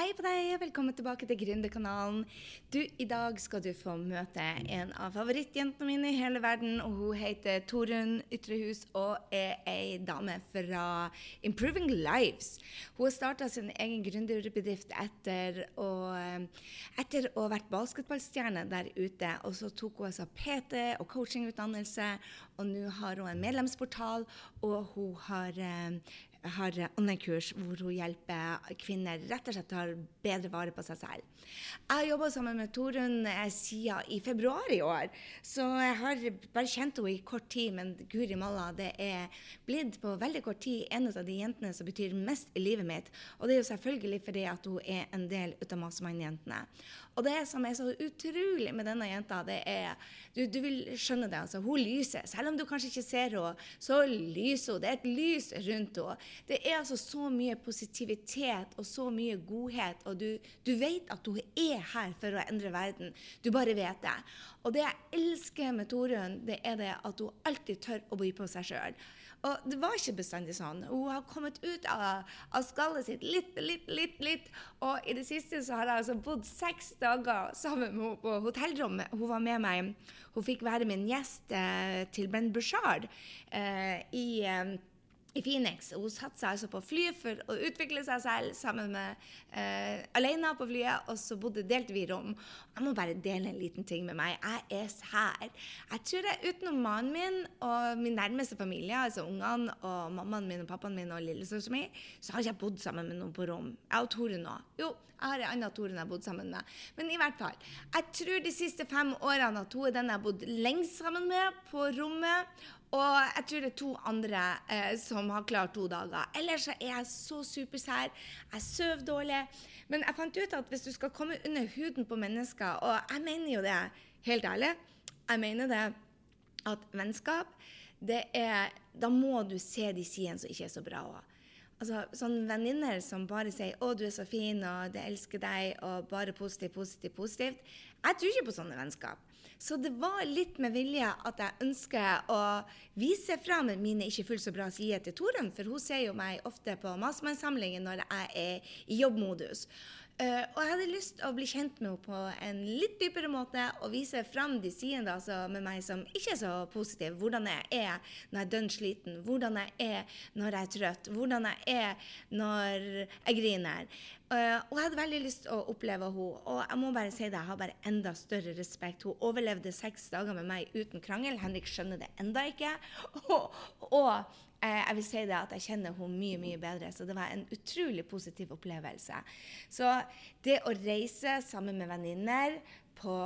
Hei på deg, og velkommen tilbake til Gründerkanalen. Du, I dag skal du få møte en av favorittjentene mine i hele verden. og Hun heter Torunn Ytrehus og er ei dame fra Improving Lives. Hun har starta sin egen gründerbedrift etter etter å ha vært basketballstjerne der ute. og Så tok hun altså PT og coachingutdannelse, og nå har hun en medlemsportal, og hun har har online-kurs hvor hun hjelper kvinner rett og slett til å ta bedre vare på seg selv. Jeg har jobba sammen med Torunn eh, siden i februar i år, så jeg har bare kjent henne i kort tid. Men guri malla, det er blitt på veldig kort tid en av de jentene som betyr mest i livet mitt. Og det er jo selvfølgelig fordi at hun er en del av Massemann-jentene. Og det som er så utrolig med denne jenta, det er Du, du vil skjønne det. altså, Hun lyser. Selv om du kanskje ikke ser henne, så lyser hun. Det er et lys rundt henne. Det er altså så mye positivitet og så mye godhet, og du, du vet at hun er her for å endre verden. Du bare vet det. Og det jeg elsker med Torunn, det er det at hun alltid tør å by på seg sjøl. Og det var ikke bestandig sånn. Hun har kommet ut av, av skallet sitt litt, litt, litt. litt. Og i det siste så har jeg altså bodd seks dager sammen med henne på hotellrommet. Hun var med meg. Hun fikk være min gjest eh, til Ben Bushard eh, i eh, i Phoenix. Hun satte seg altså på flyet for å utvikle seg selv sammen med eh, alene på flyet, og så bodde delte vi rom. Jeg må bare dele en liten ting med meg. Jeg er sær. Jeg tror jeg utenom mannen min og min nærmeste familie, altså ungene og mammaen min og pappaen min og lillesøsteren min, så har jeg ikke bodd sammen med noen på rom. Jeg og Tore nå. Jo, jeg har en annen Tore jeg har bodd sammen med. Men i hvert fall. Jeg tror de siste fem årene at hun er den jeg har bodd lengst sammen med på rommet. Og jeg tror det er to andre eh, som har klart to dager. Ellers er jeg så supersær. Jeg sover dårlig. Men jeg fant ut at hvis du skal komme under huden på mennesker, og jeg mener jo det helt ærlig Jeg mener det at vennskap, det er Da må du se de sidene som ikke er så bra òg. Altså, sånne venninner som bare sier 'Å, du er så fin', og 'det elsker deg', og bare positivt, positivt, positivt. Jeg tror ikke på sånne vennskap. Så det var litt med vilje at jeg ønsker å vise fram mine ikke fullt så bra sider til Torunn, for hun ser jo meg ofte på Masmannsamlingen når jeg er i jobbmodus. Uh, og jeg hadde lyst til å bli kjent med henne på en litt dypere måte og vise fram de sidene altså, med meg som ikke er så positive. Hvordan jeg er når jeg er dønn sliten, hvordan jeg er når jeg er trøtt, hvordan jeg er når jeg griner. Uh, og jeg hadde veldig lyst til å oppleve henne. Og jeg må bare si det, jeg har bare enda større respekt. Hun overlevde seks dager med meg uten krangel. Henrik skjønner det enda ikke. Og, og jeg vil si det at jeg kjenner henne mye mye bedre, så det var en utrolig positiv opplevelse. Så det å reise sammen med venninner på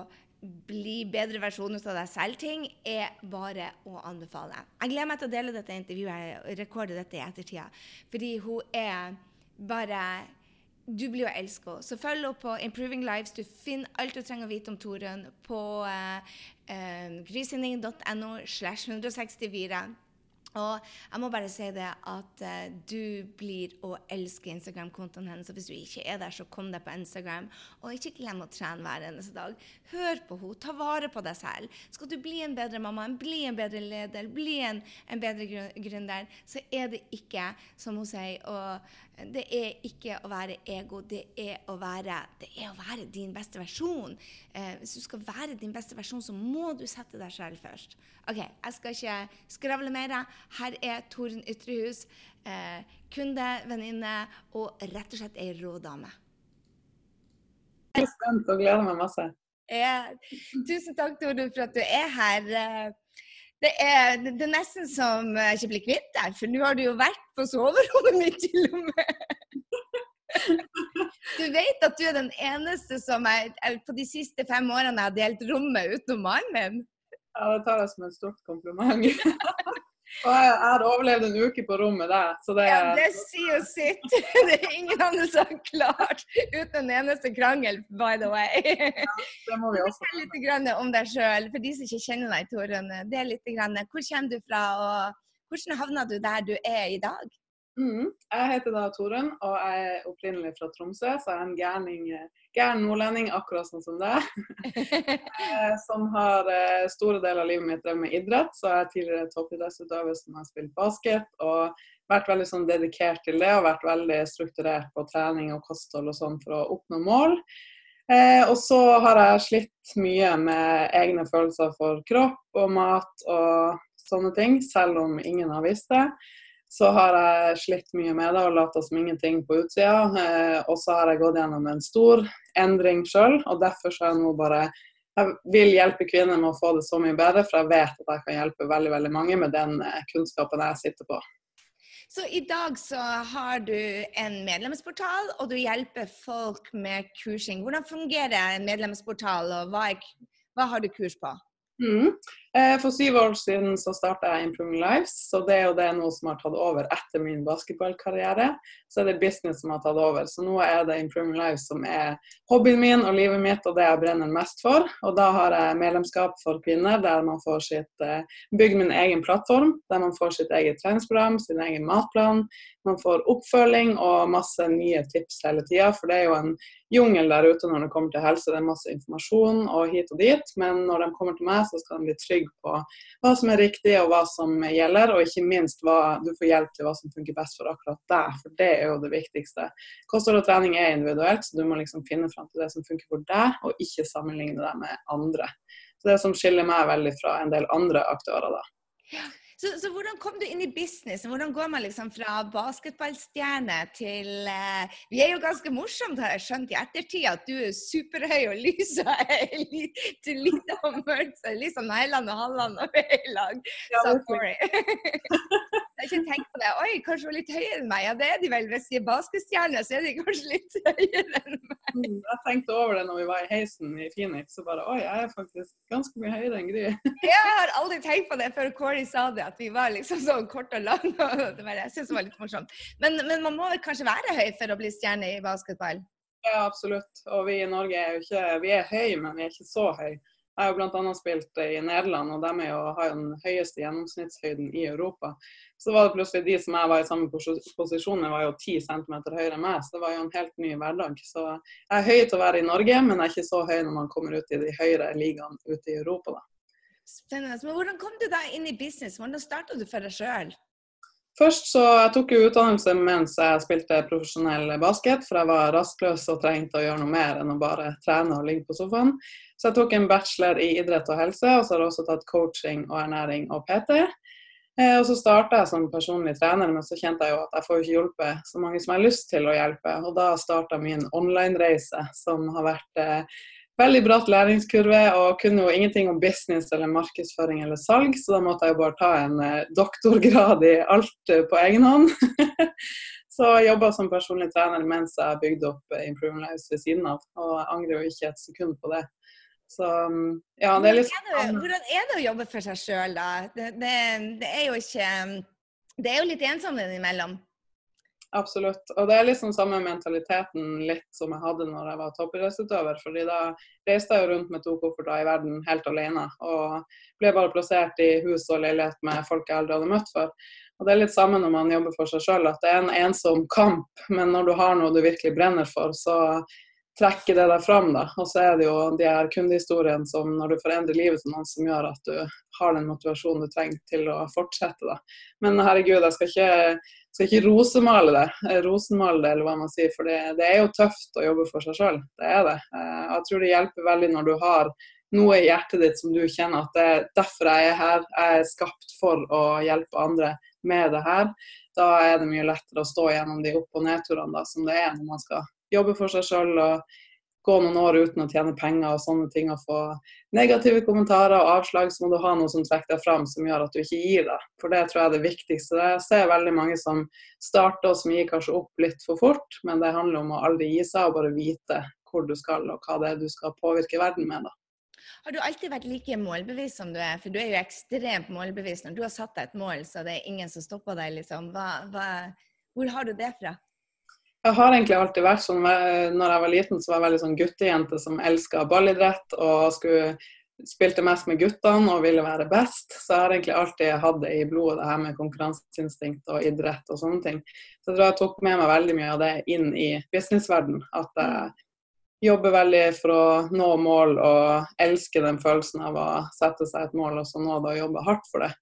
bli bedre versjon av deg selv-ting, er bare å anbefale. Jeg gleder meg til å dele dette intervjuet, og rekorde dette i ettertida, fordi hun er bare du blir jo elska. Så følg henne på Improving Lives. Du finner alt du trenger å vite om Torunn på uh, uh, grysynding.no slash 164. Og jeg må bare si det at uh, du blir å elske Instagram-kontoen hennes. Og hvis du ikke er der, så kom deg på Instagram. Og ikke glem å trene hver eneste dag. Hør på henne. Ta vare på deg selv. Skal du bli en bedre mamma, bli en bedre leder, bli en, en bedre gründer, så er det ikke, som hun sier, og det er ikke å være ego, det er å være, det er å være din beste versjon. Eh, hvis du skal være din beste versjon, så må du sette deg selv først. OK, jeg skal ikke skravle mer. Her er Torunn Ytrehus, eh, kunde, venninne og rett og slett ei rå dame. Jeg er spent og gleder meg masse. Ja, tusen takk, Torunn, for at du er her. Det er, det er nesten som jeg ikke blir kvitt deg, for nå har du jo vært på soverommet mitt til og med. Du vet at du er den eneste som jeg, på de siste fem årene har delt rommet utenom mannen min? Ja, det tar jeg som en stort kompliment. Og jeg, jeg har overlevd en uke på rommet der, så det Ja, det sier jo sitt. Det er ingen andre som har klart uten en eneste krangel, by the way. Ja, det må vi også. Fortell litt om deg sjøl, for de som ikke kjenner deg, Torunn. Det er litt, hvor kommer du fra, og hvordan havna du der du er i dag? Mm. Jeg heter da Torunn, og jeg er opprinnelig fra Tromsø, så jeg er en gærning, gæren nordlending, akkurat sånn som deg. Eh, som har eh, store deler av livet mitt drevet med idrett. Så jeg er tidligere toppidrettsutøver som har spilt basket, og vært veldig sånn dedikert til det og vært veldig strukturert på trening og kosthold og sånn for å oppnå mål. Eh, og så har jeg slitt mye med egne følelser for kropp og mat og sånne ting, selv om ingen har visst det. Så har jeg slitt mye med det og lata som ingenting på utsida. Eh, og så har jeg gått gjennom en stor endring sjøl, og derfor så er jeg nå bare jeg vil hjelpe kvinner med å få det så mye bedre, for jeg vet at jeg kan hjelpe veldig veldig mange med den eh, kunnskapen jeg sitter på. Så i dag så har du en medlemsportal, og du hjelper folk med kursing. Hvordan fungerer en medlemsportal, og hva, er, hva har du kurs på? Mm. Eh, for syv år siden så starta jeg Improving Lives, så det er jo det noe som har tatt over etter min basketballkarriere. Så er det business som har tatt over. Så nå er det Improving Lives som er hobbyen min og livet mitt og det jeg brenner mest for. Og da har jeg medlemskap for kvinner der man får sitt Bygg min egen plattform. Der man får sitt eget treningsprogram, sin egen matplan. Man får oppfølging og masse nye tips hele tida. For det er jo en jungel der ute når det kommer til helse. Det er masse informasjon og hit og dit. Men når de kommer til meg, så skal de bli trygge på hva som er riktig og hva som gjelder. Og ikke minst hva du får hjelp til hva som funker best for akkurat deg. For det er jo det viktigste. Kosthold og trening er individuelt, så du må liksom finne fram til det som funker for deg, og ikke sammenligne deg med andre. Så det som skiller meg veldig fra en del andre aktører, da. Ja. Så, så, hvordan kom du inn i businessen? Hvordan går man liksom fra basketballstjerne til uh, Vi er jo ganske morsomt, har jeg skjønt i ettertid, at du er superhøy og lyser til lite og mørkt. Så litt sånn Heiland og Halland og Høylag. Sorry. jeg har ikke tenkt på det. Oi, kanskje hun er litt høyere enn meg. Ja, det er de vel. Hvis de er basketstjerner, så er de kanskje litt høyere enn meg. Mm, jeg tenkte over det når vi var i heisen i Phoenix, og bare oi, jeg er faktisk ganske mye høyere enn Gry. jeg har aldri tenkt på det før Kåre sa det at vi var liksom sånn kort og lang. Og det var, jeg synes det var litt morsomt. Men, men, man må vel kanskje være høy for å bli stjerne i basketball? Ja, absolutt. Og vi i Norge er jo ikke Vi er høye, men vi er ikke så høye. Jeg har bl.a. spilt i Nederland, og de jo, har jo den høyeste gjennomsnittshøyden i Europa. Så var det plutselig de som jeg var i samme posisjon med, var jo 10 cm høyere enn meg. Så det var jo en helt ny hverdag. Så jeg er høy til å være i Norge, men jeg er ikke så høy når man kommer ut i de høyere ligaene ute i Europa, da. Spennende. Men hvordan kom du da inn i business? Hvordan starta du for deg sjøl? Først så jeg tok jeg utdannelse mens jeg spilte profesjonell basket, for jeg var rastløs og trengte å gjøre noe mer enn å bare trene og ligge på sofaen. Så jeg tok en bachelor i idrett og helse, og så har jeg også tatt coaching og ernæring og PT. Eh, og så starta jeg som personlig trener, men så kjente jeg jo at jeg får ikke hjulpet så mange som jeg har lyst til å hjelpe. Og da starta min online-reise, som har vært eh, veldig bratt læringskurve og kunne jo ingenting om business eller markedsføring eller salg, så da måtte jeg jo bare ta en eh, doktorgrad i alt eh, på egen hånd. så jeg jobba som personlig trener mens jeg bygde opp eh, Improving Lives ved siden av, og jeg angrer jo ikke et sekund på det. Så mm, ja, det er litt sånn Hvordan er det å jobbe for seg sjøl, da? Det, det, det, er jo ikke Det er jo litt ensomt innimellom. Absolutt. Og det er liksom samme mentaliteten litt som jeg hadde når jeg var toppidrettsutøver. fordi da reiste jeg jo rundt med to kofferter i verden helt alene. Og ble bare plassert i hus og leilighet med folk jeg aldri hadde møtt før. Og det er litt samme når man jobber for seg sjøl, at det er en ensom kamp. Men når du har noe du virkelig brenner for, så trekker det deg fram. da. Og så er det jo de her kundehistoriene som når du forandrer livet til noen, som gjør at du har den motivasjonen du trenger til å fortsette. da. Men herregud, jeg skal ikke skal ikke rosemale det, eh, rosenmale det, eller hva man sier. For det, det er jo tøft å jobbe for seg sjøl. Det er det. Eh, jeg tror det hjelper veldig når du har noe i hjertet ditt som du kjenner at det er derfor jeg er her. Jeg er skapt for å hjelpe andre med det her. Da er det mye lettere å stå gjennom de opp- og nedturene som det er når man skal jobbe for seg sjøl og gå noen år uten å tjene penger og sånne ting og få negative kommentarer og avslag, så må du ha noe som trekker deg fram som gjør at du ikke gir deg. For det tror jeg er det viktigste. Jeg ser veldig mange som starter og som gir kanskje opp litt for fort, men det handler om å aldri gi seg og bare vite hvor du skal og hva det er du skal påvirke verden med. da. Har du alltid vært like målbevisst som du er? For du er jo ekstremt målbevisst. Når du har satt deg et mål, så det er ingen som stopper deg, liksom. Hva, hva, hvor har du det fra? Jeg har egentlig alltid vært sånn Når jeg var liten, så var jeg veldig sånn guttejente som elska ballidrett og skulle spilte mest med guttene og ville være best. Så jeg har egentlig alltid hatt det i blodet, det her med konkurranseinstinkt og idrett og sånne ting. Så jeg tror jeg tok med meg veldig mye av det inn i businessverden. At jeg jobber veldig for å nå mål og elsker den følelsen av å sette seg et mål og så nå det og jobbe hardt for det.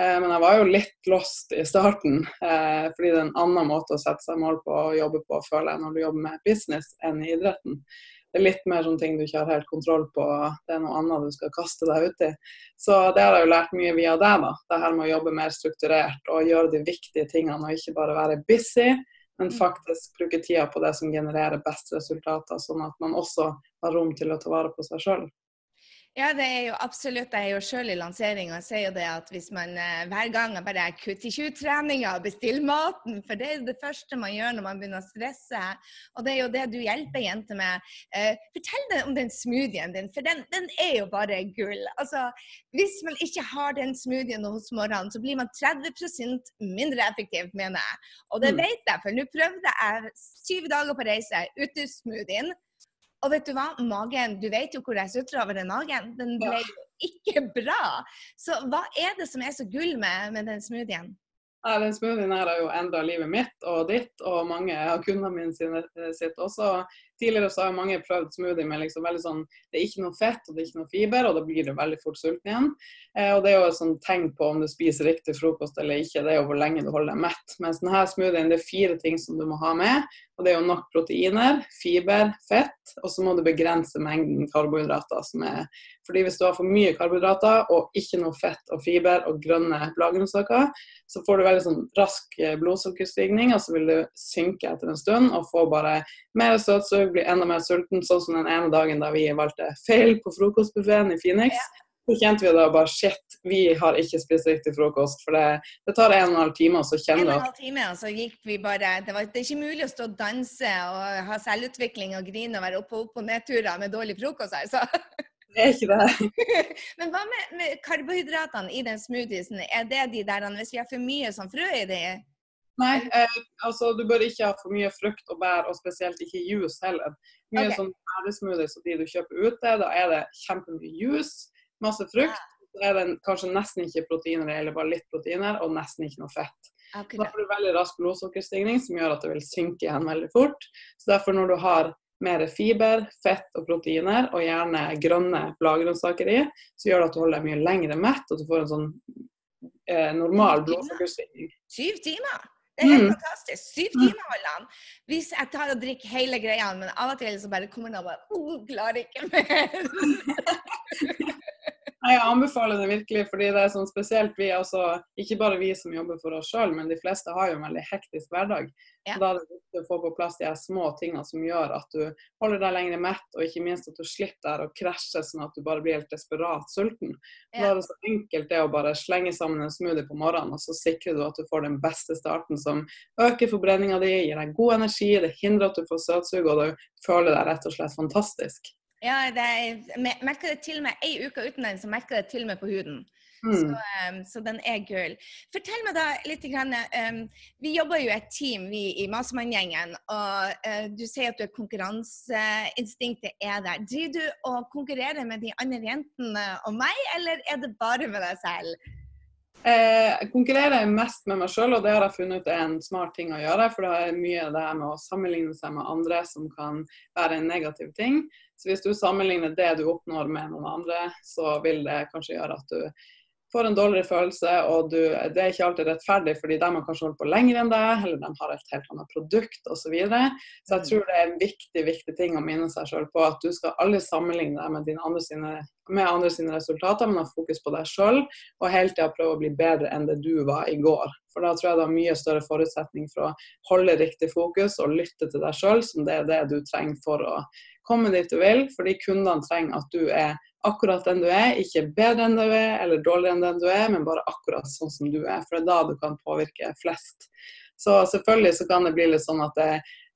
Eh, men jeg var jo litt lost i starten, eh, fordi det er en annen måte å sette seg mål på og jobbe på, føler jeg, når du jobber med business enn i idretten. Det er litt mer sånn ting du ikke har helt kontroll på, det er noe annet du skal kaste deg ut i. Så det har jeg jo lært mye via deg, da. Det her med å jobbe mer strukturert og gjøre de viktige tingene, og ikke bare være busy, men mm. faktisk bruke tida på det som genererer best resultater, sånn at man også har rom til å ta vare på seg sjøl. Ja, det er jo absolutt. Jeg er jo sjøl i lanseringa og sier jo det at hvis man eh, hver gang bare kutter 20-treninga og bestiller maten, for det er det første man gjør når man begynner å stresse, og det er jo det du hjelper jenter med. Eh, fortell deg om den smoothien din, for den, den, er jo bare gull. Altså, hvis man ikke har den smoothien hos morgenen, så blir man 30% mindre effektiv, mener jeg. Og det mm. vet jeg, for nå prøvde jeg syv dager på reise uten smoothien. Og vet du hva? Magen, du vet jo hvor jeg sutrer over den magen. Den ble jo ikke bra. Så hva er det som er så gull med, med den smoothien? Ja, den smoothien her har jo endra livet mitt og ditt, og mange av kundene mine sine, sitt også. Tidligere så har mange prøvd smoothie med liksom veldig sånn Det er ikke noe fett og det er ikke noe fiber, og da blir du veldig fort sulten igjen. Eh, og det er jo et sånn tegn på om du spiser riktig frokost eller ikke, det er jo hvor lenge du holder deg mett. Mens denne smoothien det er fire ting som du må ha med. Og det er jo nok proteiner, fiber, fett, og så må du begrense mengden karbohydrater. som er fordi hvis du har for mye karbohydrater og ikke noe fett og fiber og grønne bladgrønnsaker, så får du veldig sånn rask eh, blodsukkerstigning, og så vil du synke etter en stund og få bare mer søtsug, bli enda mer sulten, sånn som den ene dagen da vi valgte feil på frokostbuffeen i Phoenix. Ja. Så kjente vi da bare shit, vi har ikke spist riktig frokost. For det, det tar en og en halv time, og så kjenner du En og en halv time, og så gikk vi bare det, var, det, er ikke mulig å stå og danse og ha selvutvikling og grine og være oppe og opp og nedturer med dårlig frokost altså. Det er ikke det. Men hva med, med, karbohydratene i den smoothiesen? Er det de der hvis vi har for mye sånn frø i det? Nei, eh, altså du bør ikke ha for mye frukt og bær, og spesielt ikke juice heller. Mye okay. sånn bæresmoothies og de du kjøper ute, da er det kjempemye juice masse frukt. Så er det kanskje nesten ikke proteiner, eller bare litt proteiner, og nesten ikke noe fett. Da får du veldig rask blodsukkerstigning, som gjør at det vil synke igjen veldig fort. Så derfor når du har mer fiber, fett og proteiner, og gjerne grønne bladgrønnsaker i, så gjør det at du holder deg mye lengre mett, og du får en sånn eh, normal blodsukkerstigning. Syv timer? Det er helt mm. fantastisk. Syv mm. timer holder han. Hvis jeg tar og drikker hele greia, men av og til så bare kommer han og bare oh, klarer ikke mer. Jeg anbefaler det virkelig, fordi det er sånn spesielt vi også, ikke bare vi som jobber for oss sjøl, men de fleste har jo en veldig hektisk hverdag. Ja. Da er det viktig å få på plass de små tingene som gjør at du holder deg lenger mett, og ikke minst at du slipper å krasje sånn at du bare blir helt desperat sulten. Ja. Da er det så enkelt det å bare slenge sammen en smoothie på morgenen, og så sikrer du at du får den beste starten som øker forbrenninga di, gir deg god energi, det hindrer at du får søtsug, og du føler deg rett og slett fantastisk. Ja, jeg merker det til og med ei uke uten den, så merker det til og med på huden. Mm. Så, um, så, den er gull. Fortell meg da litt. Grann, um, vi jobber jo et team, vi i Masemann-gjengen. Og uh, du sier at du er konkurranseinstinktet er der. Driver du og konkurrerer med de andre jentene og meg, eller er det bare med deg selv? Eh, jeg konkurrerer mest med meg sjøl, og det har jeg funnet ut er en smart ting å gjøre. For det er mye det med å sammenligne seg med andre som kan være en negativ ting. Så hvis du sammenligner det du oppnår med noen andre, så vil det kanskje gjøre at du får en dårligere følelse, og du, det er ikke alltid rettferdig, fordi de har kanskje holdt på lenger enn deg, eller de har et helt annet produkt osv. Så, videre. så jeg mm. tror det er en viktig viktig ting å minne seg selv på at du skal aldri sammenligne deg med, andre sine, med andre sine resultater, men ha fokus på deg sjøl, og hele tida prøve å bli bedre enn det du var i går. For da tror jeg det har mye større forutsetning for å holde riktig fokus og lytte til deg sjøl, som det er det du trenger for å komme dit du vil, fordi kundene trenger at du er akkurat den du er, ikke bedre enn du er eller dårligere enn den du er, men bare akkurat sånn som du er. For det er da du kan påvirke flest. Så selvfølgelig så kan det bli litt sånn at det,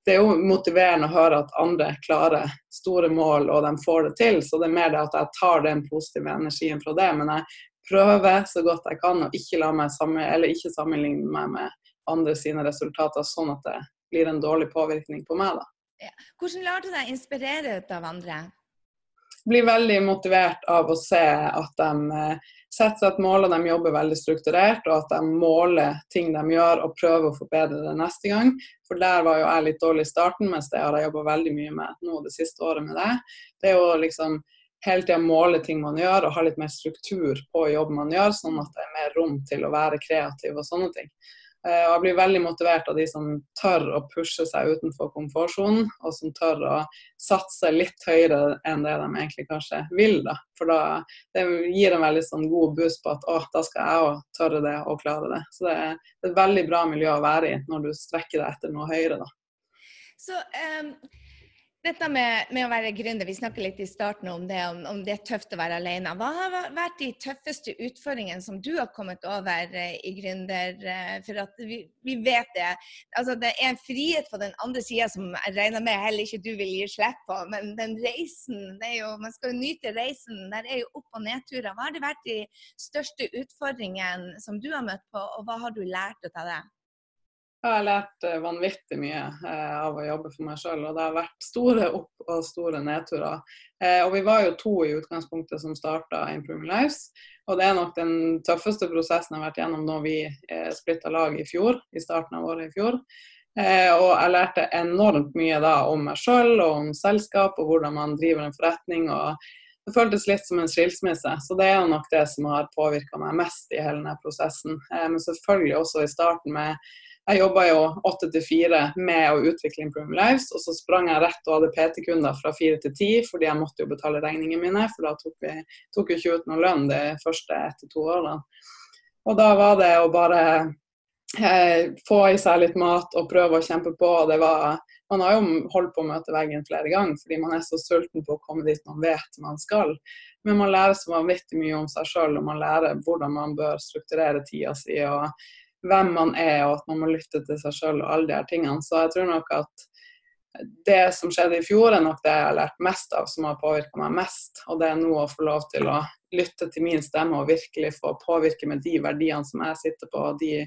det er jo motiverende å høre at andre klarer store mål og de får det til. Så det er mer det at jeg tar den positive energien fra det. Men jeg prøver så godt jeg kan å ikke, la meg sammen, ikke sammenligne meg med andre sine resultater, sånn at det blir en dårlig påvirkning på meg. da. Ja. Hvordan lar du deg inspirere av andre? Blir veldig motivert av å se at de eh, setter seg et mål og de jobber veldig strukturert, og at de måler ting de gjør og prøver å forbedre det neste gang. For der var jo jeg litt dårlig i starten, mens det har jeg jobba veldig mye med nå det siste året med det. Det er jo liksom hele tida måle ting man gjør, og ha litt mer struktur på jobben man gjør, sånn at det er mer rom til å være kreativ og sånne ting. Eh, og jeg blir veldig motivert av de som tør å pushe seg utenfor komfortsonen, og som tør å satse litt høyere enn det de egentlig kanskje vil. da. For da det gir en veldig sånn god boost på at å, da skal jeg òg tørre det og klare det. Så det er et veldig bra miljø å være i når du strekker deg etter noe høyere. da. Så um dette med, med, å være gründer, vi snakket litt i starten om det, om, om, det er tøft å være alene. Hva har vært de tøffeste utfordringene som du har kommet over eh, i gründer? Eh, for at vi, vi, vet det. Altså, det er en frihet på den andre sida som jeg regner med heller ikke du vil gi slipp på. Men den reisen, det er jo, man skal jo nyte reisen. Der er jo opp- og nedturer. Hva har det vært de største utfordringene som du har møtt på, og hva har du lært av det? Jeg har lært eh, vanvittig mye eh, av å jobbe for meg sjøl, og det har vært store opp- og store nedturer. Eh, og vi var jo to i utgangspunktet som starta Improving Lives, og det er nok den tøffeste prosessen jeg har vært gjennom når vi splitta lag i fjor, i starten av året i fjor. Og jeg lærte enormt mye da om meg sjøl og om selskap og hvordan man driver en forretning. og det føltes litt som en skilsmisse, så det er nok det som har påvirka meg mest i hele denne prosessen. Men selvfølgelig også i starten med jeg jobba jo åtte til fire med å utvikle Improving Lives, og så sprang jeg rett og hadde PT-kunder fra fire til ti, fordi jeg måtte jo betale regningene mine, for da tok vi tok jo ikke ut noe lønn de første ett til to årene. Og da var det å bare eh, få i seg litt mat og prøve å kjempe på. Det var, man har jo holdt på å møte veggen flere ganger, fordi man er så sulten på å komme dit man vet man skal. Men man lærer så vanvittig mye om seg sjøl, og man lærer hvordan man bør strukturere tida si. og hvem man er, og at man må lytte til seg sjøl og alle de her tingene. Så jeg tror nok at det som skjedde i fjor, er nok det jeg har lært mest av, som har påvirka meg mest. Og det er nå å få lov til å lytte til min stemme og virkelig få påvirke med de verdiene som jeg sitter på. og de,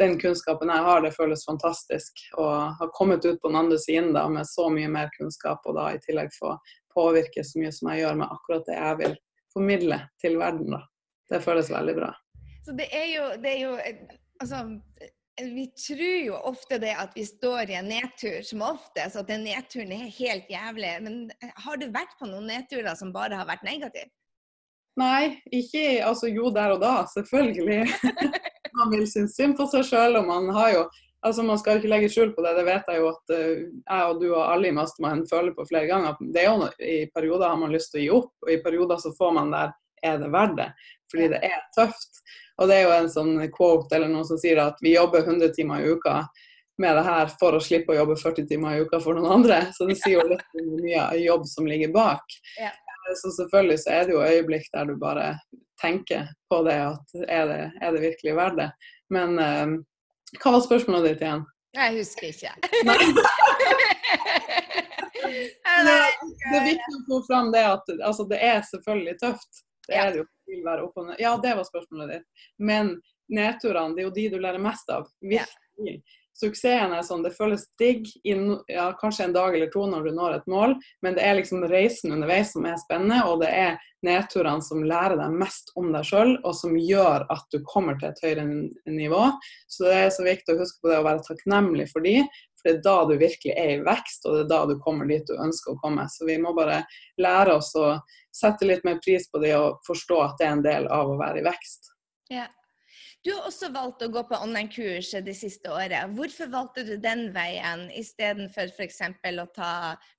den kunnskapen jeg har, det føles fantastisk. å ha kommet ut på den andre siden da, med så mye mer kunnskap, og da i tillegg få påvirke så mye som jeg gjør med akkurat det jeg vil formidle til verden. da. Det føles veldig bra. Så det er jo, det er jo altså, vi tror jo ofte det at vi står i en nedtur som oftest, at den nedturen er helt jævlig. Men eh, har du vært på noen nedturer som bare har vært negative? Nei, ikke altså jo der og da, selvfølgelig. man vil synes synd på seg sjøl, og man har jo Altså, Man skal ikke legge skjul på det, det vet jeg jo at uh, jeg og du og alle i Mastermind føler på flere ganger. Det er jo I perioder har man lyst til å gi opp, og i perioder så får man der er det verdt det. Fordi det er tøft. Og det er jo en sånn quote eller noen som sier at vi jobber 100 timer i uka med det her for å slippe å jobbe 40 timer i uka for noen andre. Så det sier jo litt om hvor mye jobb som ligger bak. Ja. Så selvfølgelig så er det jo øyeblikk der du bare tenker på det at er det, er det virkelig verdt det. Men um, hva var spørsmålet ditt igjen? Jeg husker ikke. det, det er viktig å få fram det at altså, det er selvfølgelig tøft. Det er det jo vil være opp og ned. Ja, det var spørsmålet ditt. Men nedturene, det er jo de du lærer mest av. Virkelig. Suksessen er sånn, det føles digg i ja, kanskje en dag eller to når du når et mål, men det er liksom reisen underveis som er spennende, og det er nedturene som lærer deg mest om deg sjøl, og som gjør at du kommer til et høyere nivå. Så det er så viktig å huske på det å være takknemlig for de, for det er da du virkelig er i vekst, og det er da du kommer dit du ønsker å komme. Så vi må bare lære oss å sette litt mer pris på det og forstå at det er en del av å være i vekst. Ja. Du har også valgt å gå på online-kurs det siste året. Hvorfor valgte du den veien istedenfor f.eks. å ta,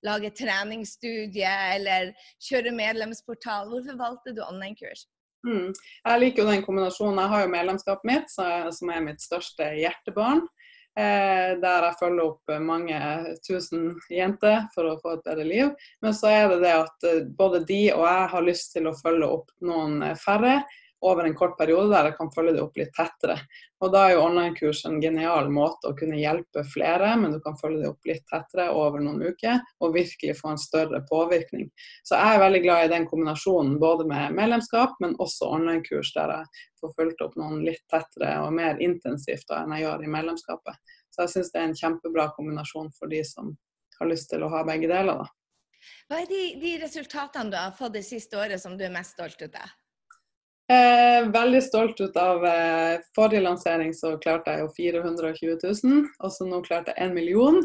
lage treningsstudie eller kjøre medlemsportal? Hvorfor valgte du online-kurs? Mm. Jeg liker jo den kombinasjonen. Jeg har jo medlemskapet mitt, som er mitt største hjertebarn. Eh, der jeg følger opp mange tusen jenter for å få et bedre liv. Men så er det det at eh, både de og jeg har lyst til å følge opp noen færre over en kort periode der jeg kan følge det opp litt tettere. Og Da er jo online-kurs en genial måte å kunne hjelpe flere, men du kan følge det opp litt tettere over noen uker og virkelig få en større påvirkning. Så jeg er veldig glad i den kombinasjonen, både med medlemskap, men også online-kurs der jeg får fulgt opp noen litt tettere og mer intensivt da, enn jeg gjør i medlemskapet. Så jeg syns det er en kjempebra kombinasjon for de som har lyst til å ha begge deler. da. Hva er de, de resultatene du har fått det siste året som du er mest stolt av? Eh, veldig stolt ut av eh, forrige lansering så klarte jeg jo 420 000, og så nå klarte jeg 1 million.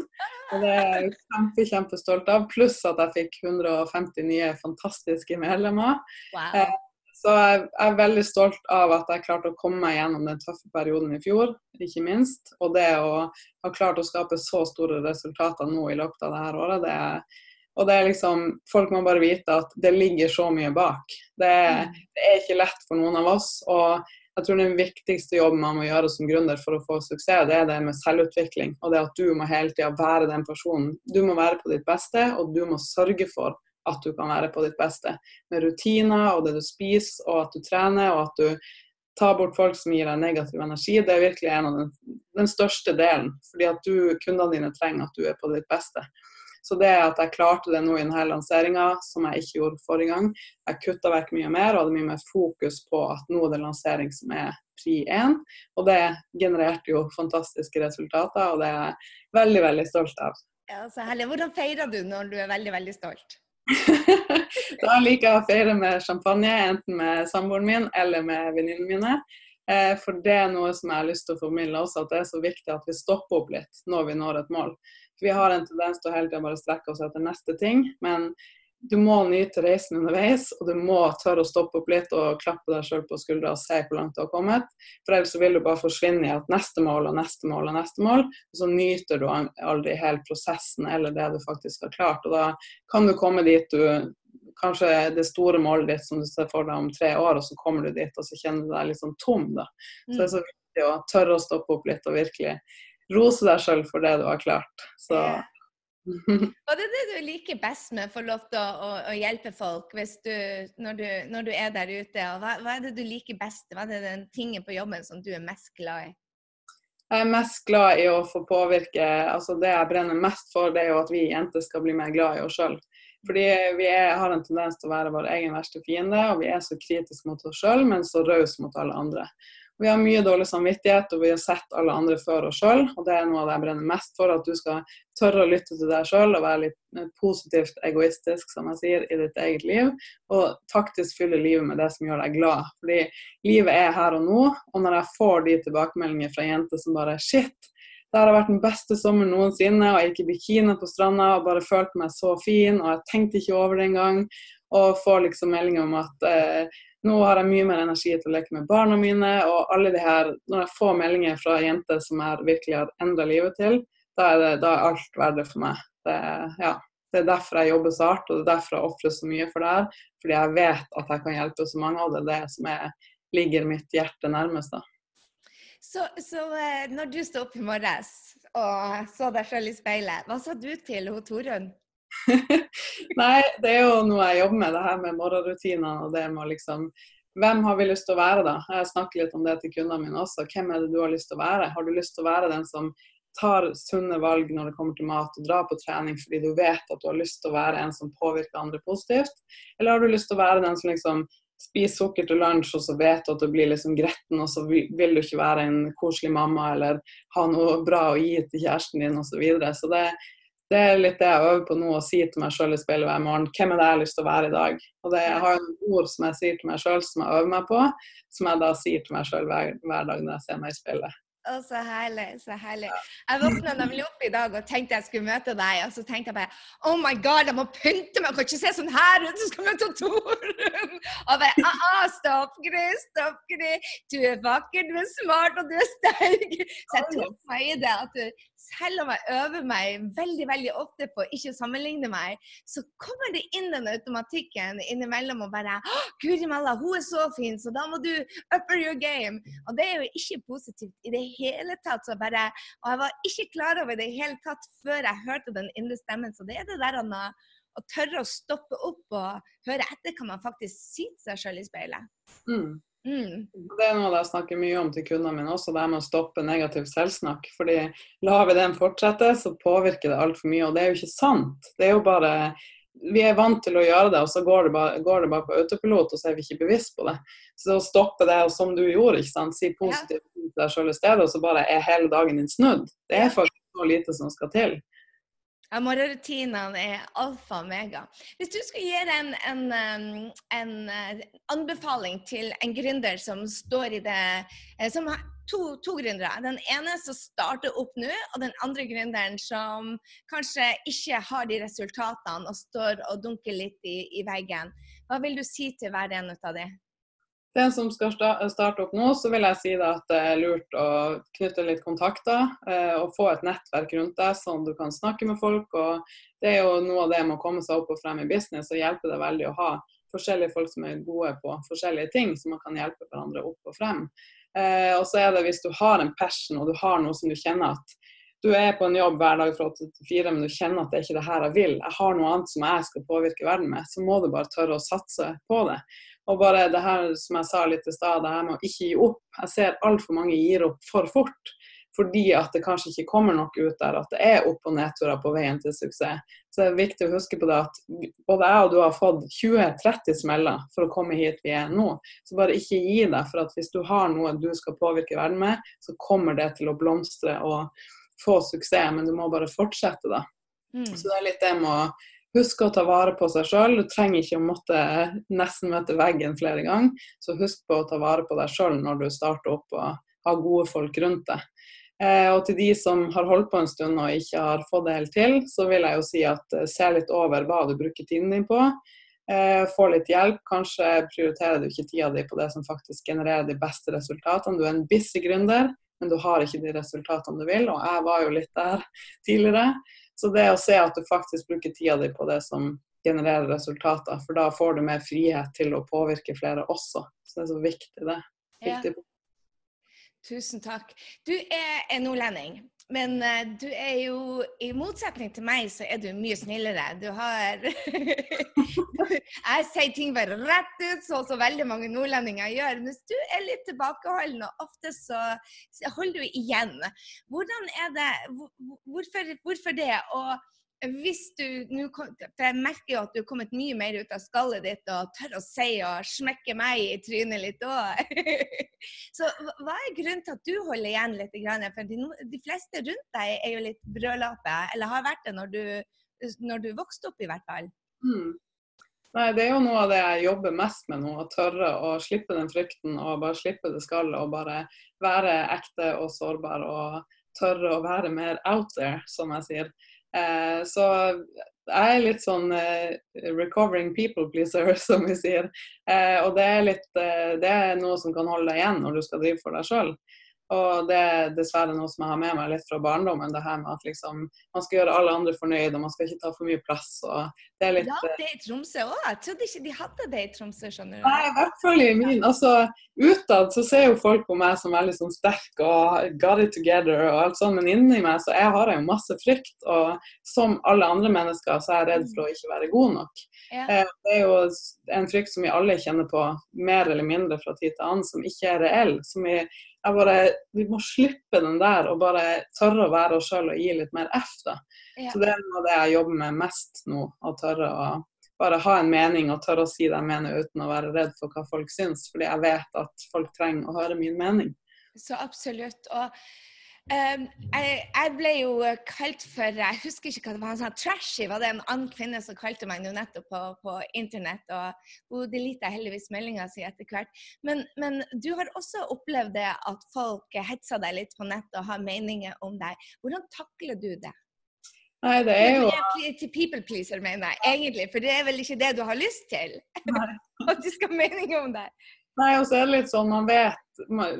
Og det er jeg kjempe, kjempestolt av. Pluss at jeg fikk 150 nye fantastiske medlemmer. Wow. Eh, så jeg er veldig stolt av at jeg klarte å komme meg gjennom den tøffe perioden i fjor, ikke minst. Og det å ha klart å skape så store resultater nå i løpet av dette året, det er og det er liksom, Folk må bare vite at det ligger så mye bak. Det Mm. det er ikke lett for noen av oss. og jeg tror Den viktigste jobben man må gjøre som gründer for å få suksess, det er det med selvutvikling. Og det at du må hele tida være den personen. Du må være på ditt beste, og du må sørge for at du kan være på ditt beste. Med rutiner og det du spiser, og at du trener, og at du tar bort folk som gir deg negativ energi. Det er virkelig en av den, den største delen. Fordi at du, kundene dine trenger at du er på ditt beste. Så det at jeg klarte det nå i denne lanseringa, som jeg ikke gjorde forrige gang Jeg kutta vekk mye mer og hadde mye mer fokus på at nå er det lansering som er pri 1. Og det genererte jo fantastiske resultater, og det er jeg veldig, veldig stolt av. Ja, så herlig. Hvordan feirer du når du er veldig, veldig stolt? da liker jeg å feire med champagne, enten med samboeren min eller med venninnene mine. Eh, For det er noe som jeg har lyst til å formidle også, at det er så viktig at vi stopper opp litt når vi når et mål. Vi har en tendens til å hele tiden bare strekke oss etter neste ting, men du må nyte reisen underveis, og du må tørre å stoppe opp litt og klappe deg sjøl på skuldra og se hvor langt du har kommet. For ellers vil du bare forsvinne i at neste mål og neste mål og neste mål, og så nyter du aldri hele prosessen eller det du faktisk har klart. Og da kan du komme dit du Kanskje det store målet ditt som du ser for deg om tre år, og så kommer du dit og så kjenner du deg litt sånn tom. da. Så det er så viktig å tørre å stoppe opp litt og virkelig rose deg sjøl for det du har klart. Så Og det er det du liker best med å få lov til å, å, å hjelpe folk hvis du, når, du, når du er der ute. Hva, hva er det du liker best? Hva er det den tingen på jobben som du er mest glad i? Jeg er mest glad i å få påvirke altså Det jeg brenner mest for, det er jo at vi jenter skal bli mer glad i oss sjøl. Fordi vi er, har en tendens til å være vår egen verste fiende, og vi er så kritiske mot oss sjøl, men så rause mot alle andre. Vi har mye dårlig samvittighet, og vi har sett alle andre før oss sjøl. Og det er noe av det jeg brenner mest for, at du skal tørre å lytte til deg sjøl og være litt positivt egoistisk, som jeg sier, i ditt eget liv. Og faktisk fylle livet med det som gjør deg glad. Fordi livet er her og nå, og når jeg får de tilbakemeldinger fra jenter som bare Shit, det har vært den beste sommeren noensinne, og jeg gikk i bikini på stranda og bare følte meg så fin, og jeg tenkte ikke over det engang. Og får liksom meldinger om at eh, nå har jeg mye mer energi til å leke med barna mine. Og alle de her, når jeg får meldinger fra jenter som jeg virkelig har endra livet til, da er, det, da er alt verdt det for meg. Det, ja, det er derfor jeg jobber så hardt, og det er derfor jeg ofrer så mye for det her. Fordi jeg vet at jeg kan hjelpe så mange, og det er det som er, ligger mitt hjerte nærmest. da. Så, så eh, når du sto opp i morges og så deg sjøl i speilet, hva sa du til hun Torunn? Nei, det er jo noe jeg jobber med, det her med morgenrutinene og det med å liksom Hvem har vi lyst til å være, da? Jeg snakker litt om det til kundene mine også. Hvem er det du har lyst til å være? Har du lyst til å være den som tar sunne valg når det kommer til mat, og drar på trening fordi du vet at du har lyst til å være en som påvirker andre positivt? Eller har du lyst til å være den som liksom spiser sukker til lunsj, og så vet du at du blir liksom gretten, og så vil du ikke være en koselig mamma eller ha noe bra å gi til kjæresten din osv. Så, videre. så det, det er litt det jeg øver på nå, å si til meg sjøl i speilet hver morgen. Hvem er det jeg har lyst til å være i dag? Og det, Jeg har noen ord som jeg sier til meg sjøl, som jeg øver meg på, som jeg da sier til meg sjøl hver, hver dag når jeg ser meg i speilet. Å, så herlig. Så herlig. Jeg våkna nemlig opp i dag og tenkte jeg skulle møte deg, og så tenkte jeg bare Oh my God, jeg må pynte meg! Jeg kan ikke se sånn her ut! Så skal møte Torunn! Og bare ah, ah, Stopp, Gry! Stopp, Gry! Du er vakker, du er smart, og du er sterk! Så jeg tok meg i det at du selv om jeg øver meg veldig veldig ofte på å ikke sammenligne meg, så kommer det inn den automatikken innimellom og bare Guri malla, hun er så fin, så da må du upper your game. Og det er jo ikke positivt i det hele tatt. Så bare, og jeg var ikke klar over det i hele tatt før jeg hørte den indre stemmen. Så det er det der å, å tørre å stoppe opp og høre etter hva man faktisk sier til seg sjøl i speilet. Mm. Mm. Det er noe jeg snakker mye om til kundene mine også, det med å stoppe negativ selvsnakk. Fordi lar vi den fortsette, så påvirker det altfor mye. Og det er jo ikke sant. Det er jo bare Vi er vant til å gjøre det, og så går det bare, går det bare på autopilot, og så er vi ikke bevisst på det. Så å stoppe det, som du gjorde, ikke sant, si positivt til deg sjøl i stedet, og så bare er hele dagen din snudd. Det er faktisk så lite som skal til. Ja, Morgenrutinene er alfa og mega. Hvis du skulle gi en, en, en, eh, anbefaling til en gründer som står i det eh, som har to, to gründere. Den ene som starter opp nå, og den andre gründeren som kanskje ikke har de resultatene og står og dunker litt i, i veggen. Hva vil du si til hver en av dem? Den som skal starte opp nå, så vil jeg si at det er lurt å knytte litt kontakter eh, og få et nettverk rundt deg, sånn du kan snakke med folk. og Det er jo noe av det med å komme seg opp og frem i business, og hjelper det veldig å ha forskjellige folk som er gode på forskjellige ting, så man kan hjelpe hverandre opp og frem. Eh, og så er det hvis du har en passion og du har noe som du kjenner at du er på en jobb hver dag fra 8 til 4, men du kjenner at det er ikke det her jeg vil, jeg har noe annet som jeg skal påvirke verden med, så må du bare tørre å satse på det. Og bare det her som jeg sa litt i stad, det her med å ikke gi opp. Jeg ser altfor mange gir opp for fort. Fordi at det kanskje ikke kommer noe ut der, at det er opp- og nedturer på veien til suksess. Så det er viktig å huske på det at både jeg og du har fått 20-30 smeller for å komme hit vi er nå. Så bare ikke gi deg. For at hvis du har noe du skal påvirke verden med, så kommer det til å blomstre og få suksess. Men du må bare fortsette, da. Mm. Så det er litt det med å Husk å ta vare på seg sjøl. Du trenger ikke å måtte nesten møte veggen flere ganger. Så husk på å ta vare på deg sjøl når du starter opp og har gode folk rundt deg. Eh, og til de som har holdt på en stund og ikke har fått det helt til, så vil jeg jo si at eh, se litt over hva du bruker tiden din på. Eh, få litt hjelp. Kanskje prioriterer du ikke tida di på det som faktisk genererer de beste resultatene. Du er en busy gründer, men du har ikke de resultatene du vil. Og jeg var jo litt der tidligere. Så det å se at du faktisk bruker tida di på det som genererer resultater, for da får du mer frihet til å påvirke flere også. Så det er så viktig, det. Viktig. Ja. Tusen takk. Du er nordlending. Men uh, du er jo I motsetning til meg, så er du mye snillere. Du har Jeg sier ting bare rett ut, sånn som veldig mange nordlendinger gjør. Mens du er litt tilbakeholden, og ofte så holder du igjen. Hvordan er det Hvorfor, hvorfor det? Og hvis du nå For jeg merker jo at du er kommet mye mer ut av skallet ditt og tør å si og smekke meg i trynet litt òg. Så hva er grunnen til at du holder igjen litt? For de, fleste rundt deg er jo litt brødlape, eller har vært det når du, når du vokste opp, i hvert fall. Mm. Nei, Det er jo noe av det jeg jobber mest med nå. Å tørre å slippe den frykten og bare slippe det skallet og bare være ekte og sårbar og tørre å være mer out there, som jeg sier. Eh, så jeg er litt sånn eh, recovering people pleaser, som vi sier. Eh, og det er, litt, det er noe som kan holde deg igjen når du skal drive for deg sjøl. Og det er dessverre noe som jeg har med meg litt fra barndommen. Det her med at liksom, man skal gjøre alle andre fornøyd, og man skal ikke ta for mye plass. det er litt, ja, det er i Tromsø òg. Jeg trodde ikke de hadde det i Tromsø. skjønner du. Nei, i hvert fall i min. Altså, Utad så ser jo folk på meg som veldig sånn sterk og got it together og alt sånt, men inni meg så jeg har jeg jo masse frykt. Og som alle andre mennesker så er jeg redd for å ikke være god nok. Ja. Eh, det er jo en frykt som vi alle kjenner på, mer eller mindre fra tid til annen, som ikke er reell. som vi bare, vi må slippe den der og bare tørre å være oss sjøl og gi litt mer F. da. Ja. Så Det er noe av det jeg jobber med mest nå. Å tørre å bare ha en mening og tørre å si det jeg mener uten å være redd for hva folk syns. Fordi jeg vet at folk trenger å høre min mening. Så absolutt. Og Um, jeg, jeg, ble jo kalt for Jeg husker ikke hva det var. Han sa trashy, var det en annen kvinne som kalte meg nå nettopp på, på, internett. Og hun delita heldigvis meldinga si etter hvert. Men, men, du har også opplevd det at folk hetser deg litt på nett og har meninger om deg. Hvordan takler du det? Nei, det er jo Til people pleaser, mener jeg egentlig. For det er vel ikke det du har lyst til? At de skal ha meninger om deg. Nei, og så er det litt sånn, man vet,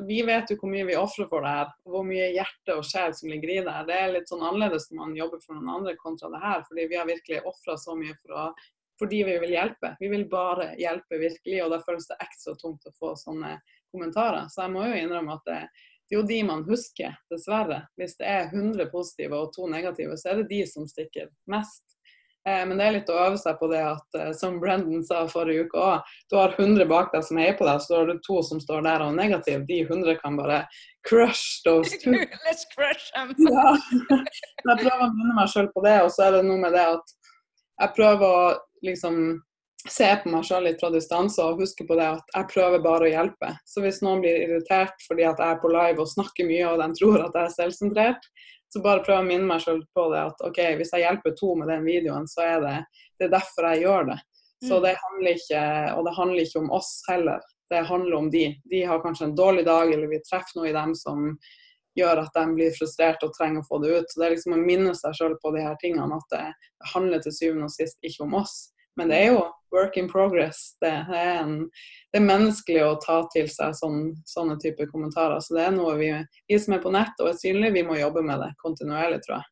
Vi vet jo hvor mye vi ofrer for det her, hvor mye hjerte og sjel som ligger i det. her. Det er litt sånn annerledes når man jobber for noen andre kontra det her. fordi vi har virkelig ofra så mye for å, fordi vi vil hjelpe. Vi vil bare hjelpe virkelig, og da føles det ekstra tungt å få sånne kommentarer. Så jeg må jo innrømme at det, det er jo de man husker, dessverre. Hvis det er 100 positive og to negative, så er det de som stikker mest. Eh, men det er litt å øve seg på det at eh, som Brendan sa forrige uke òg, du har 100 bak deg som heier på deg, så har du to som står der og er negative. De 100 kan bare crush those two. Let's crush them. ja. Jeg prøver å minne meg sjøl på det, og så er det noe med det at jeg prøver å liksom se på meg sjøl litt fra distanse og huske på det at jeg prøver bare å hjelpe. Så hvis noen blir irritert fordi at jeg er på live og snakker mye og de tror at jeg er selvsentrert, så bare prøv å minne meg sjøl på det at OK, hvis jeg hjelper to med den videoen, så er det, det er derfor jeg gjør det. Så Mm. det handler ikke, og det handler ikke om oss heller. Det handler om de. De har kanskje en dårlig dag, eller vi treffer noe i dem som gjør at de blir frustrert og trenger å få det ut. Så det er liksom å minne seg sjøl på de her tingene, at det handler til syvende og sist ikke om oss. Men det er jo work in progress. Det er, en, det er menneskelig å ta til seg sånn, sånne typer kommentarer. Så det er noe vi, vi som er på nett og er synlige, vi må jobbe med det kontinuerlig, tror jeg.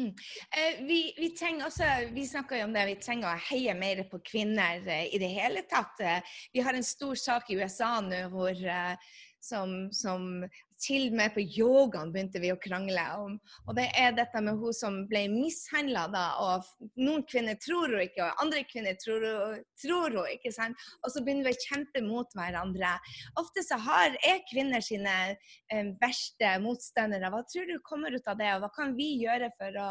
Eh, vi, vi trenger også, vi snakker jo om det, vi trenger å heie mer på kvinner eh, i det hele tatt. Eh, vi har en stor sak i USA nå hvor eh, som, som til og med på yogaen begynte vi å krangle om. Og det er dette med hun som ble mishandla da. Og noen kvinner tror hun ikke, og andre kvinner tror hun, tror hun ikke. sant? Og så begynner vi å kjempe mot hverandre. Ofte så har, er kvinner sine eh, verste motstandere. Hva tror du kommer ut av det, og hva kan vi gjøre for å,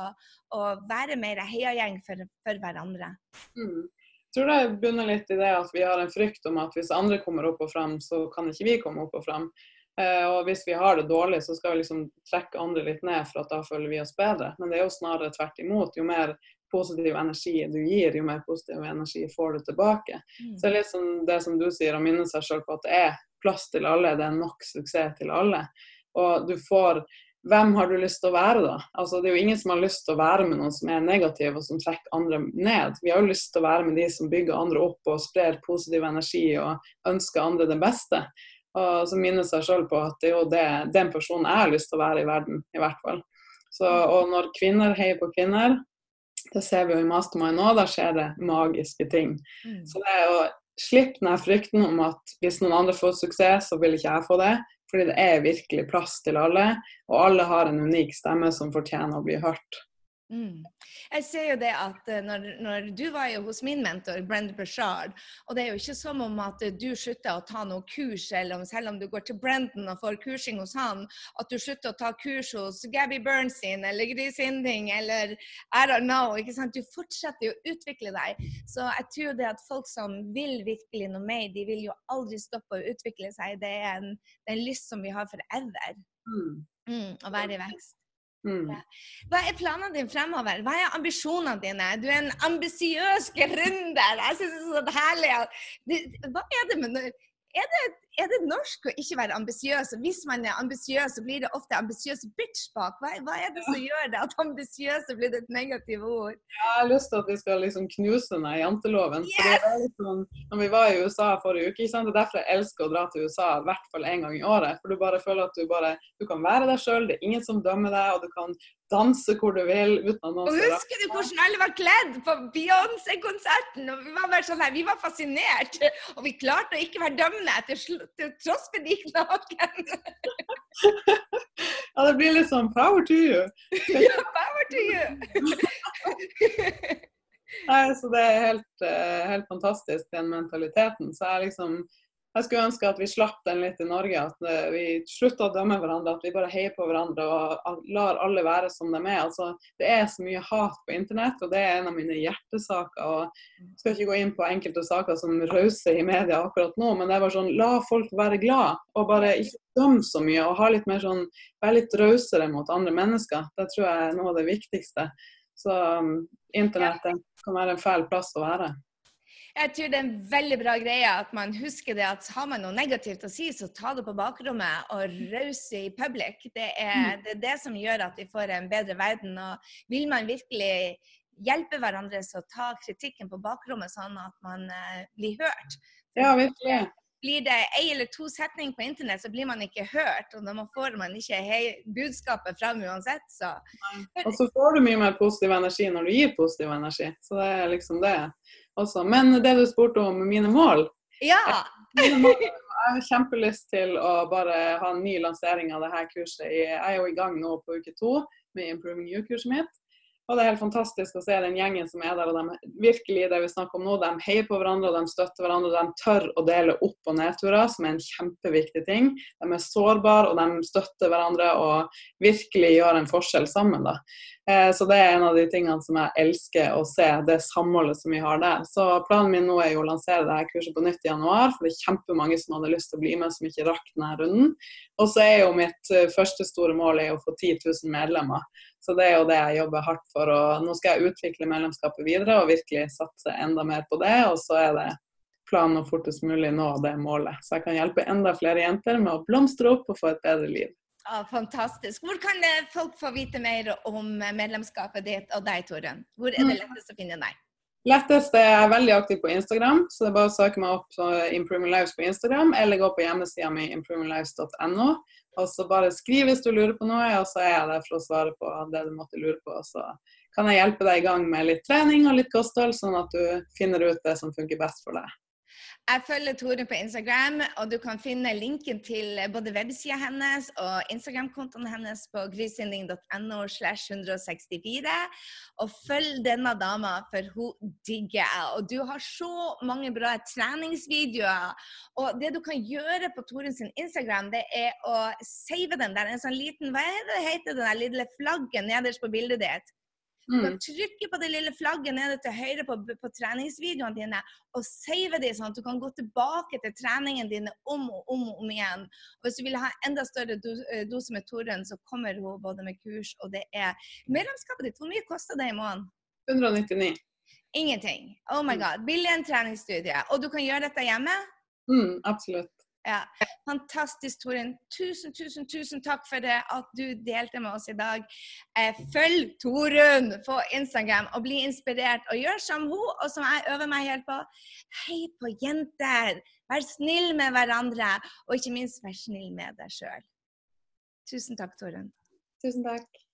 å være mer heiagjeng for, for hverandre? Mm. Jeg tror det bunner litt i det at vi har en frykt om at hvis andre kommer opp og frem, så kan ikke vi komme opp og frem. Eh, og hvis vi har det dårlig, så skal vi liksom trekke andre litt ned, for at da føler vi oss bedre. Men det er jo snarere tvert imot. Jo mer positiv energi du gir, jo mer positiv energi får du tilbake. Så det er litt som det som du sier, å minne seg selv på at det er plass til alle, det er nok suksess til alle. Og du får hvem har du lyst til å være, da? Altså, det er jo ingen som har lyst til å være med noen som er negativ og som trekker andre ned. Vi har jo lyst til å være med de som bygger andre opp og sprer positiv energi og ønsker andre det beste. Og så minne seg sjøl på at det er jo det, den personen jeg har lyst til å være i verden, i hvert fall. Så, og når kvinner heier på kvinner, det ser vi jo i Mastermind nå, da skjer det magiske ting. Mm. Så det er å slippe den frykten om at hvis noen andre får suksess, så vil ikke jeg få det. Fordi det er virkelig plass til alle, og alle har en unik stemme som fortjener å bli hørt. Mm. Jeg ser jo det at eh, når, når du var jo hos min mentor, Brenda Bashard, og det er jo ikke som om at du slutter å ta noe kurs, eller om, selv om du går til Brendan og får kursing hos han, at du slutter å ta kurs hos Gabby Bernstein eller Gris Inding eller I don't know. ikke sant? Du fortsetter jo å utvikle deg. Så jeg tror det at folk som vil virkelig noe mer, de vil jo aldri stoppe å utvikle seg. Det er en, det er en lyst som vi har forever. Mm. Mm, å være i vekst. Mm. Hva er planene dine fremover? Hva er ambisjonene dine? Du er en ambisiøs gründer. Jeg synes det er så herlig. Hva er det med? Er det, er det norsk å ikke være ambisiøs? Og Hvis man er ambisiøs, så blir det ofte ambisiøs bitch bak. Hva, hva er det som gjør det at ambisiøs blitt et negativt ord? Ja, Jeg har lyst til at vi skal liksom knuse den her janteloven. Yes! Liksom, når vi var i USA forrige uke, det er derfor jeg elsker å dra til USA i hvert fall en gang i året. For du bare føler at du bare du kan være deg sjøl, det er ingen som dømmer deg, og du kan danse hvor du vil uten Og husker du hvordan alle var kledd på Beyoncé-konserten? Og Vi var bare sånn her, vi var fascinert. Og vi klarte å ikke være dømmende sl- til tross for de naken. Ja, det blir litt sånn power to you. Ja, power to you! Nei, så det er helt, eh, helt fantastisk, den mentaliteten. Så jeg liksom jeg skulle ønske at vi slapp den litt i Norge. At eh, vi slutter å dømme hverandre, at vi bare heier på hverandre og lar alle være som de er. Altså, det er så mye hat på internett, og det er en av mine hjertesaker. og Jeg skal ikke gå inn på enkelte saker som rauser i media akkurat nå, men det er bare sånn, la folk være glad, og bare ikke dømme så mye. Og ha litt mer sånn, være litt rausere mot andre mennesker. Det tror jeg er noe av det viktigste. Så um, internettet kan være en fæl plass å være. Jeg tror det er en veldig bra greie at man husker det at har man noe negativt å si, så ta det på bakrommet og rause i public. Det er, det er det som gjør at vi får en bedre verden. Og vil man virkelig hjelpe hverandre, så ta kritikken på bakrommet, sånn at man eh, blir hørt. Ja, virkelig. Blir det ei eller to setninger på internett, så blir man ikke hørt. Og da får man ikke budskapet fram uansett, så Og så får du mye mer positiv energi når du gir positiv energi. Så det er liksom det også. Men det du spurte om mine mål ja. mål, Jeg har kjempelyst til å bare ha en ny lansering av dette kurset. Jeg er jo i gang nå på uke to med Improving You-kurset mitt. Og det er helt fantastisk å se den gjengen som er der, og de virkelig det vi snakker om nå, de heier på hverandre, og de støtter hverandre. og De tør å dele opp- og nedturer, som er en kjempeviktig ting. De er sårbare, og de støtter hverandre og virkelig gjør en forskjell sammen. da. Eh, så det er en av de tingene som jeg elsker å se, det samholdet som vi har der. Så planen min nå er jo å lansere dette kurset på nytt i januar, for det er kjempemange som hadde lyst til å bli med, som ikke rakk denne runden. Og så er jo mitt eh, første store mål å få 10 000 medlemmer. Så det er jo det jeg jobber hardt for. og Nå skal jeg utvikle medlemskapet videre og virkelig satse enda mer på det. Og så er det planen å fortest mulig nå det målet. Så jeg kan hjelpe enda flere jenter med å blomstre opp og få et bedre liv. Ja, fantastisk. Hvor kan folk få vite mer om medlemskapet ditt og deg, Torunn? Hvor er det mm. lettest å finne deg? Lettest er jeg veldig aktiv på Instagram, så det er bare å søke meg opp på Improving Lives på Instagram, eller gå på hjemmesida mi improving.lives.no. Og så bare skriv hvis du lurer på noe, og så er jeg der for å svare på det du måtte lure på. Så kan jeg hjelpe deg i gang med litt trening og litt kosthold, sånn at du finner ut det som funker best for deg. Jeg følger Tore på Instagram, og du kan finne linken til både websida hennes og Instagram-kontoen hennes på grysynding.no. slash 164. Og følg denne dama, for hun digger jeg. Og du har så mange bra treningsvideoer. Og det du kan gjøre på Torens Instagram, det er å save den der. En sånn liten Hva er det det der lille flagget nederst på bildet ditt? Du mm. trykke på det lille flagget nede til høyre på, på treningsvideoene dine og save dem, sånn at du kan gå tilbake til treningene dine om og om og om igjen. Og hvis du vil ha enda større eh, dose med Torunn, så kommer hun både med kurs og det er Medlemskapet ditt, hvor mye koster det i måneden? 199. Ingenting. Oh my mm. god. Billig en treningsstudie. Og du kan gjøre dette hjemme? Mm, absolutt. Ja. Fantastisk, Torunn. Tusen, tusen, tusen takk for det at du delte med oss i dag. Eh, følg Torunn på Instagram og bli inspirert. Og gjør som hun, og som jeg øver meg helt på. Hei på jenter! Vær snill med hverandre, og ikke minst vær snill med deg sjøl. Tusen takk, Torunn. Tusen takk.